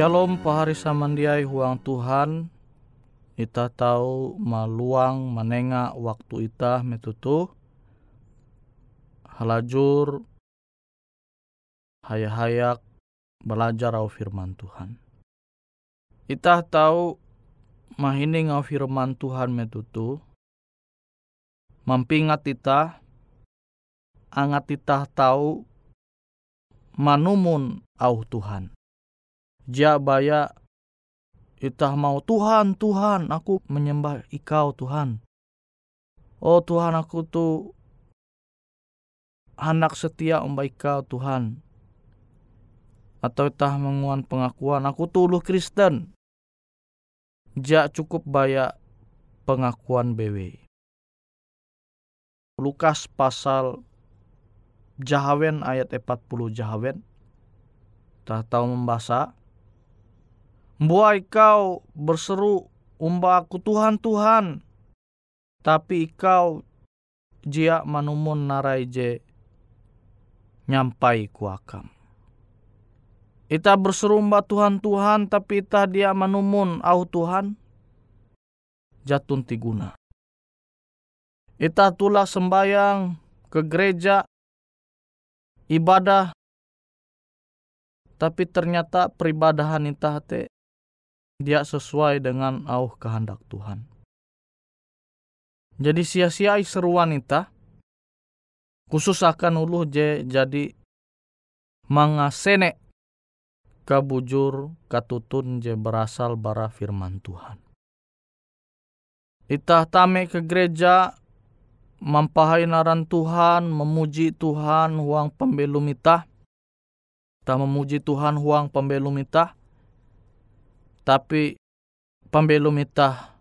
Shalom pahari samandiai huang Tuhan. Ita tahu maluang menengah waktu ita metutu. Halajur hayak-hayak belajar au firman Tuhan. Ita tahu mahining au firman Tuhan metutu. Mampingat ita angat ita tahu manumun au Tuhan. Jia baya itah mau Tuhan, Tuhan, aku menyembah Ikau Tuhan. Oh Tuhan, aku tuh anak setia umbah Ikau Tuhan. Atau itah menguan pengakuan, aku tuluh Kristen. Ja cukup baya pengakuan BW. Lukas pasal Jahawen ayat 40 Jahawen. Tahu membaca. Buai kau berseru umba aku Tuhan Tuhan. Tapi kau jia manumun narai je nyampai kuakam. Ita berseru umba Tuhan Tuhan tapi ita dia manumun au Tuhan jatun tiguna. Ita tulah sembayang ke gereja ibadah tapi ternyata peribadahan kita te dia sesuai dengan au kehendak Tuhan. Jadi sia-sia seruan kita khusus akan ulu je jadi mangasene kabujur katutun je berasal bara firman Tuhan. Itah tame ke gereja mampahai naran Tuhan, memuji Tuhan huang pembelum ita. Kita memuji Tuhan huang pembelum ita. Tapi pembelum ita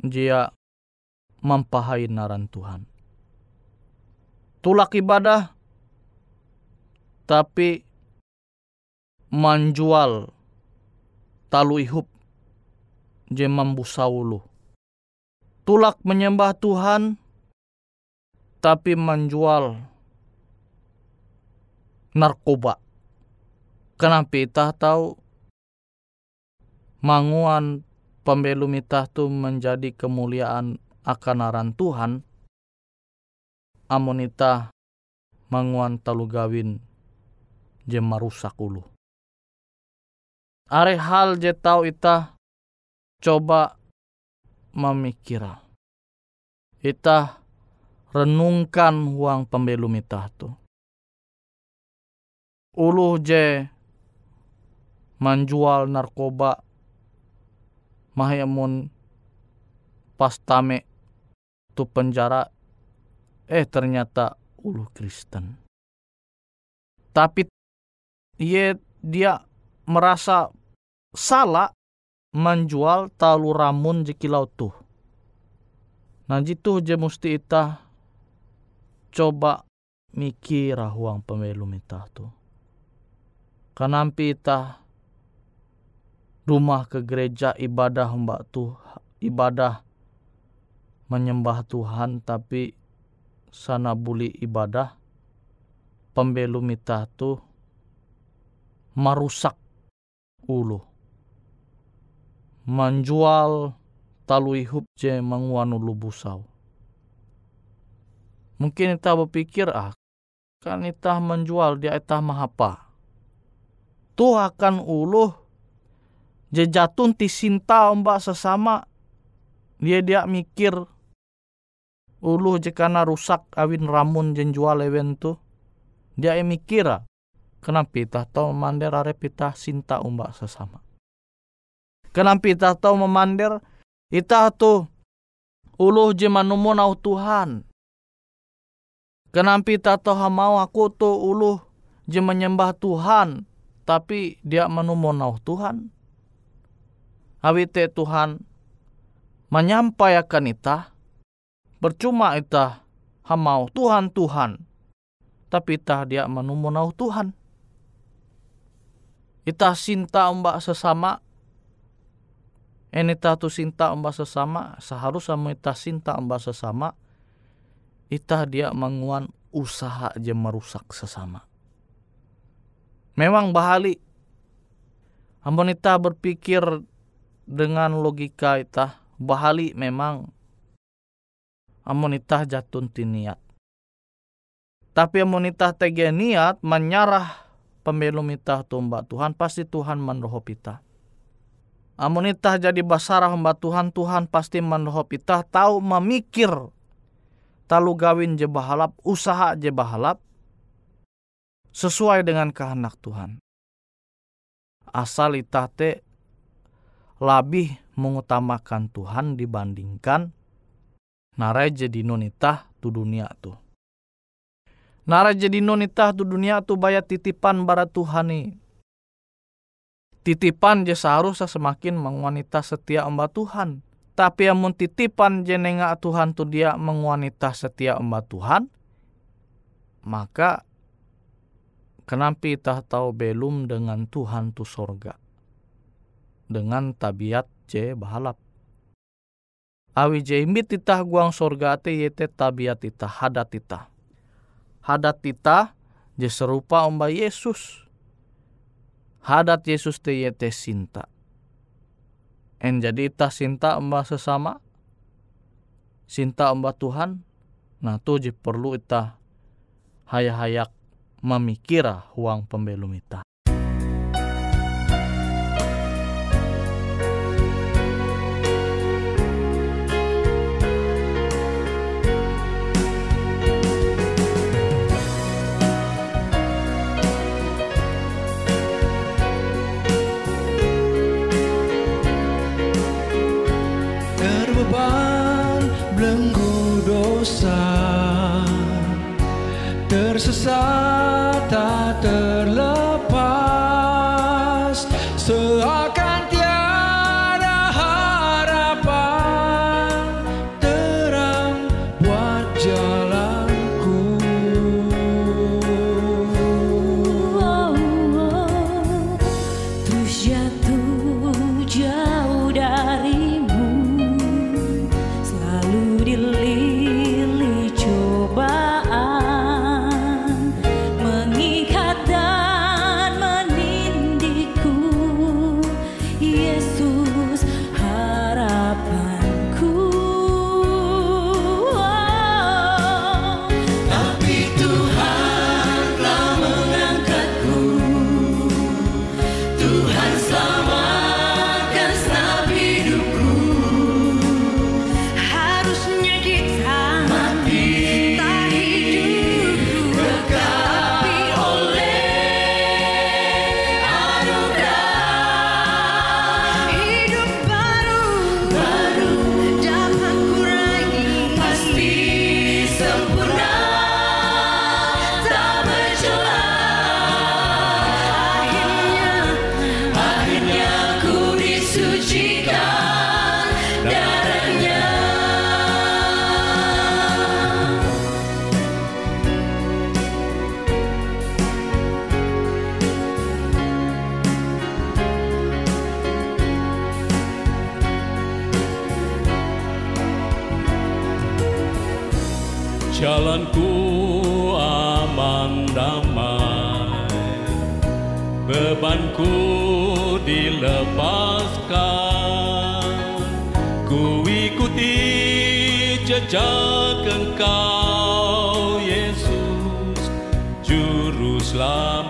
dia mampahai naran Tuhan. Tulak ibadah tapi menjual talu ihup je mambusaulu tulak menyembah Tuhan tapi menjual narkoba. Kenapa kita tahu manguan pembelum itah tu menjadi kemuliaan akan aran Tuhan amun itah manguan talu gawin je marusak ulu. Are hal je tau itah coba memikira. Kita renungkan uang pembelum itah tu. Ulu je menjual narkoba mahayamun pas tame tu penjara eh ternyata ulu Kristen. Tapi ia dia merasa salah menjual talu ramun jekilau tuh. Nah jitu je musti ita coba mikir huang pemilu ita tu. Kanampi ita rumah ke gereja ibadah mbak tuh ibadah menyembah Tuhan tapi sana buli ibadah pembelum ita tu merusak ulu menjual talui hup je menguanu lubusau. Mungkin kita berpikir ah kan kita menjual dia kita mahapa. Tuh akan uluh je jatun ti sinta mbak sesama dia dia mikir uluh je karena rusak awin ramun jen jual ewen tu dia mikir ah kenapa kita tahu mandir arep kita sinta umbak sesama Kenapa kita tahu memandir? Ita tu uluh je manumun au Tuhan. Kenapa kita tahu mau aku tu uluh je menyembah Tuhan. Tapi dia manumun au Tuhan. Awite Tuhan menyampaikan ita. Percuma ita hamau Tuhan Tuhan. Tapi ita dia manumun au Tuhan. Ita cinta mbak sesama Ini tu sinta amba sesama, seharusnya kita sinta amba sesama, ita dia menguan usaha aja merusak sesama. Memang bahali, Amun ita berpikir dengan logika ita bahali memang amun ita jatun ti niat. Tapi amun ita tege niat menyarah pembelum ita tumba Tuhan pasti Tuhan menrohop ita. Amun ita jadi basarah hamba Tuhan, Tuhan pasti menrohop ita tahu memikir talu gawin je bahalap, usaha je bahalap sesuai dengan kehendak Tuhan asal itah te lebih mengutamakan Tuhan dibandingkan narai jadi nonitah tu dunia tu. Narai jadi nonitah tu dunia tu bayar titipan bara Tuhan ni. Titipan je seharusnya semakin mengwanita setia amba Tuhan. Tapi amun titipan je nenga Tuhan tu dia mengwanita setia amba Tuhan, maka Kenapa kita tahu belum dengan Tuhan tu sorga? Dengan tabiat je bahalap. Awi je imit titah guang sorga te yete tabiat tita hadat tita. Hadat tita je serupa omba Yesus. Hadat Yesus te yete sinta. En jadi ita sinta omba sesama. Sinta omba Tuhan. Nah tu je perlu ita hayak-hayak memikira huang pembelum ita. пока. Jejak engkau Yesus juru selamat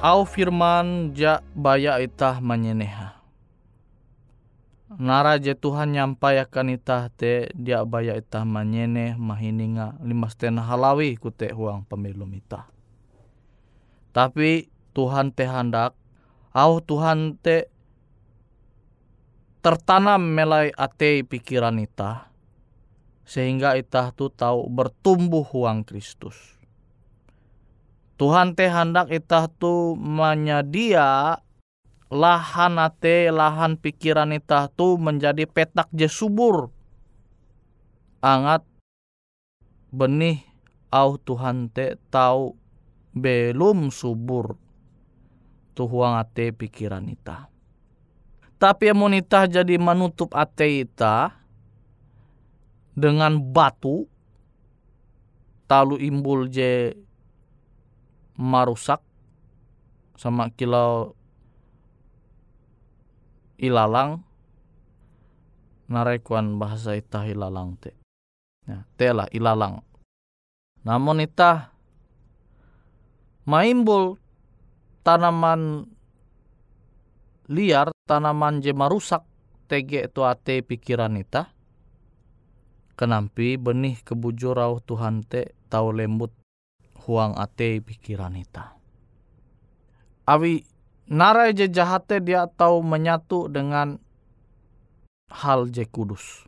Au firman ja baya itah menyeneha. Nara je Tuhan nyampayakan itah te dia baya itah manyene mahininga lima setengah halawi kute huang pemilum itah. Tapi Tuhan te hendak, au Tuhan te tertanam melai ate pikiran itah sehingga itah tu tahu bertumbuh huang Kristus. Tuhan teh hendak itah tu menyedia lahan ate, lahan pikiran itah tu menjadi petak je subur. Angat benih au Tuhan te tahu belum subur tuhuang ate pikiran ita. Tapi amun ita jadi menutup ate ita dengan batu talu imbul je marusak sama kilau ilalang narekuan bahasa itah ilalang te. Ya, telah ilalang. Namun itah maimbul tanaman liar, tanaman je marusak tege itu ate pikiran itah. Kenampi benih kebujurau Tuhan te tau lembut huang ate pikiran ita. Awi narai je jahate dia tahu menyatu dengan hal je kudus.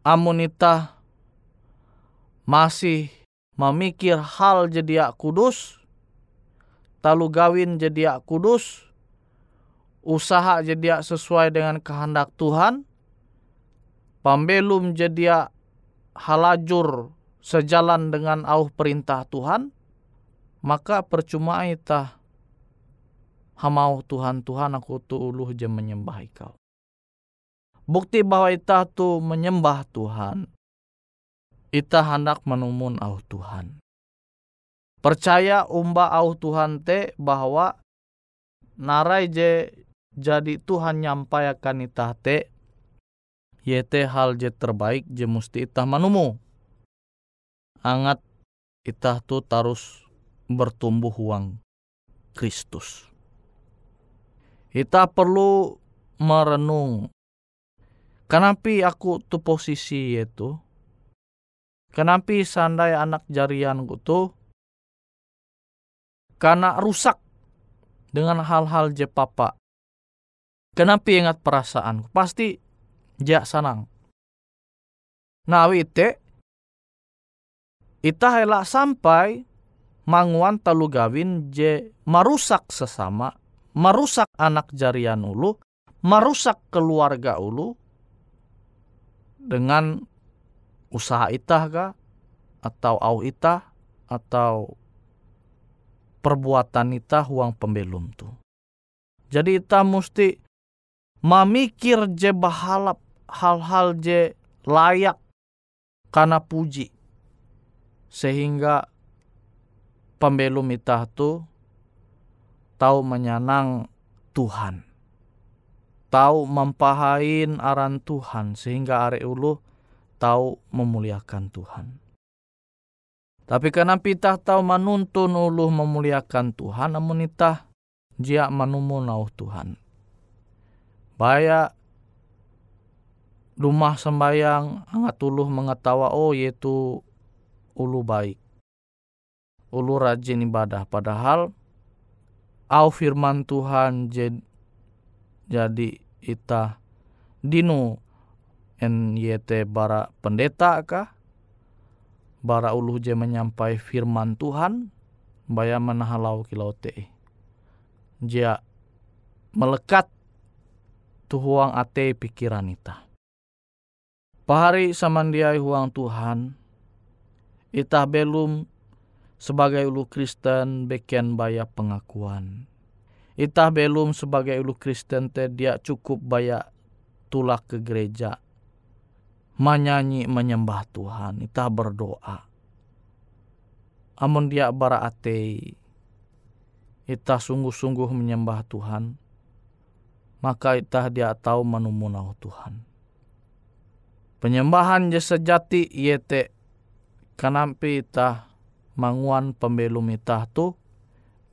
Amun ita masih memikir hal je dia kudus, talu gawin je dia kudus, usaha je dia sesuai dengan kehendak Tuhan, pambelum je dia halajur sejalan dengan au perintah Tuhan, maka percuma ita hamau Tuhan Tuhan aku tu uluh je menyembah kau. Bukti bahwa ita tu menyembah Tuhan, ita hendak menumun au Tuhan. Percaya umba au Tuhan te bahwa narai je jadi Tuhan nyampaikan ita te yete hal je terbaik je musti ita manumu angat kita tu terus bertumbuh uang Kristus. Kita perlu merenung. Kenapa aku tu posisi itu? Kenapa sandai anak jarianku tu? Karena rusak dengan hal-hal je papa. Kenapa ingat perasaanku? Pasti jak sanang. Nah, wite Ita helak sampai manguan talu gawin je marusak sesama, marusak anak jarian ulu, marusak keluarga ulu dengan usaha itah ka atau au itah atau perbuatan itah huang pembelum tu. Jadi ita mesti memikir je bahalap hal-hal je layak karena puji sehingga pembelum itah tu tahu menyenang Tuhan. Tahu mempahain aran Tuhan sehingga are ulu tahu memuliakan Tuhan. Tapi karena pitah tahu menuntun ulu memuliakan Tuhan, namun itah jia menumunau Tuhan. Baya rumah sembayang angat uluh mengetawa oh yaitu ulu baik. Ulu rajin ibadah. Padahal au firman Tuhan jadi ita dinu en yete bara pendeta kah? Bara ulu je menyampai firman Tuhan baya menahalau kilau te. Jia melekat tuhuang ate pikiran ita. Pahari samandiai huang Tuhan, Itah belum sebagai ulu Kristen beken baya pengakuan. Itah belum sebagai ulu Kristen te dia cukup baya tulak ke gereja. Menyanyi menyembah Tuhan. Itah berdoa. Amun dia bara ate. Itah sungguh-sungguh menyembah Tuhan. Maka itah dia tahu menumunau Tuhan. Penyembahan je sejati yete kanampi itah manguan pembelum itah tu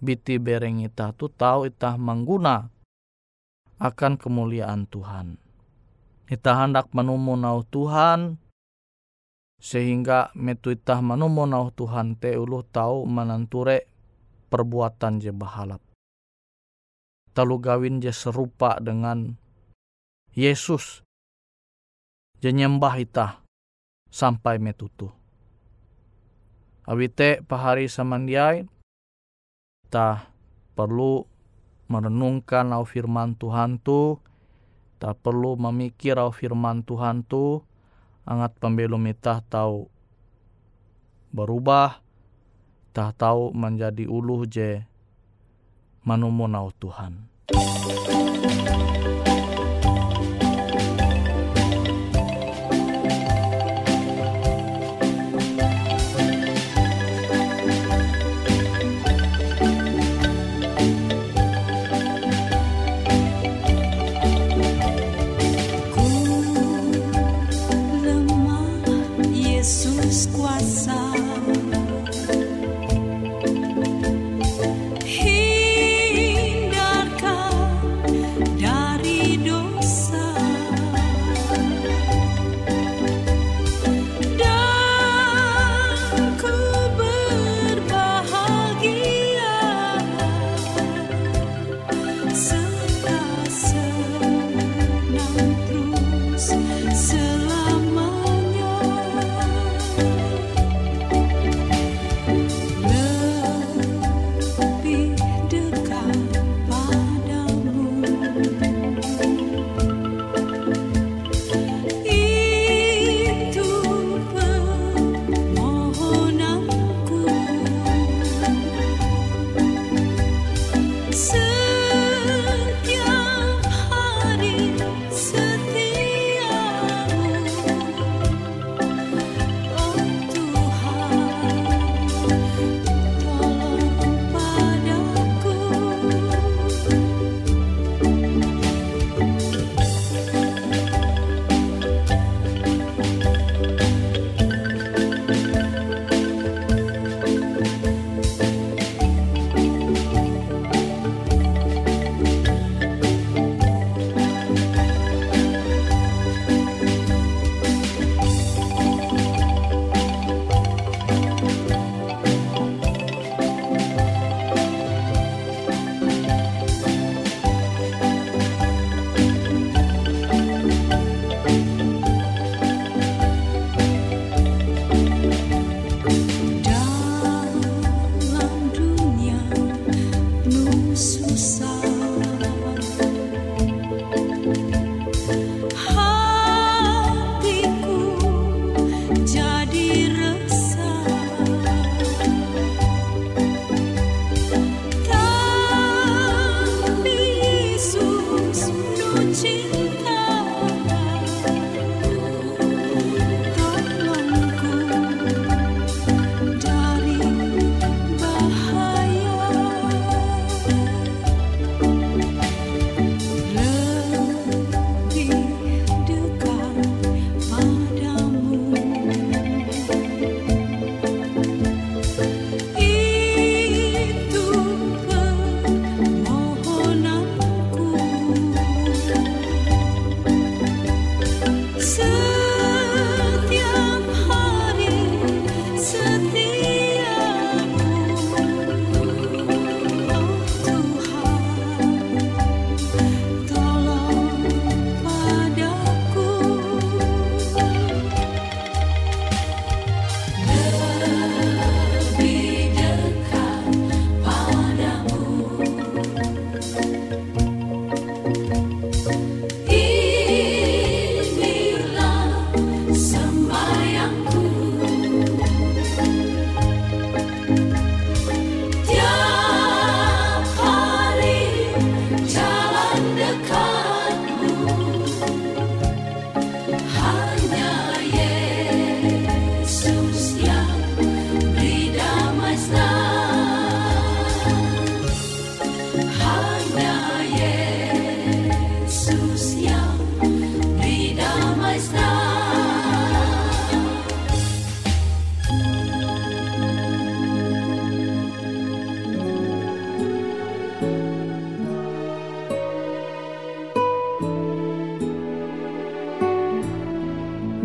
biti bereng ita tu tahu ita mengguna akan kemuliaan Tuhan. Ita hendak menumu nau Tuhan sehingga metu ita menumu nau Tuhan te ulu tahu menanture perbuatan je bahalap. Talu gawin je serupa dengan Yesus je nyembah ita sampai metutu. Awite pahari samandiai, ta perlu merenungkan au firman Tuhan tu, ta perlu memikir au firman Tuhan tu, angat pembelum ita tahu berubah, ta tahu menjadi uluh je manumunau Tuhan. side.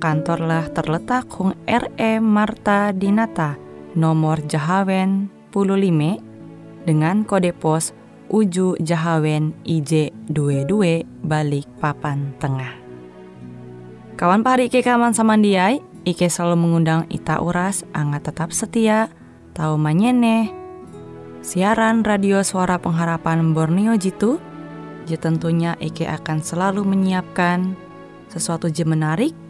kantorlah terletak Hung RE Marta Dinata, nomor Jahawen 15 dengan kode pos Uju Jahawen IJ 22 balik papan tengah. Kawan pari Ike kaman samandiai, Ike selalu mengundang Ita Uras, angga tetap setia, tahu manyene. Siaran radio suara pengharapan Borneo Jitu, je tentunya Ike akan selalu menyiapkan sesuatu je menarik,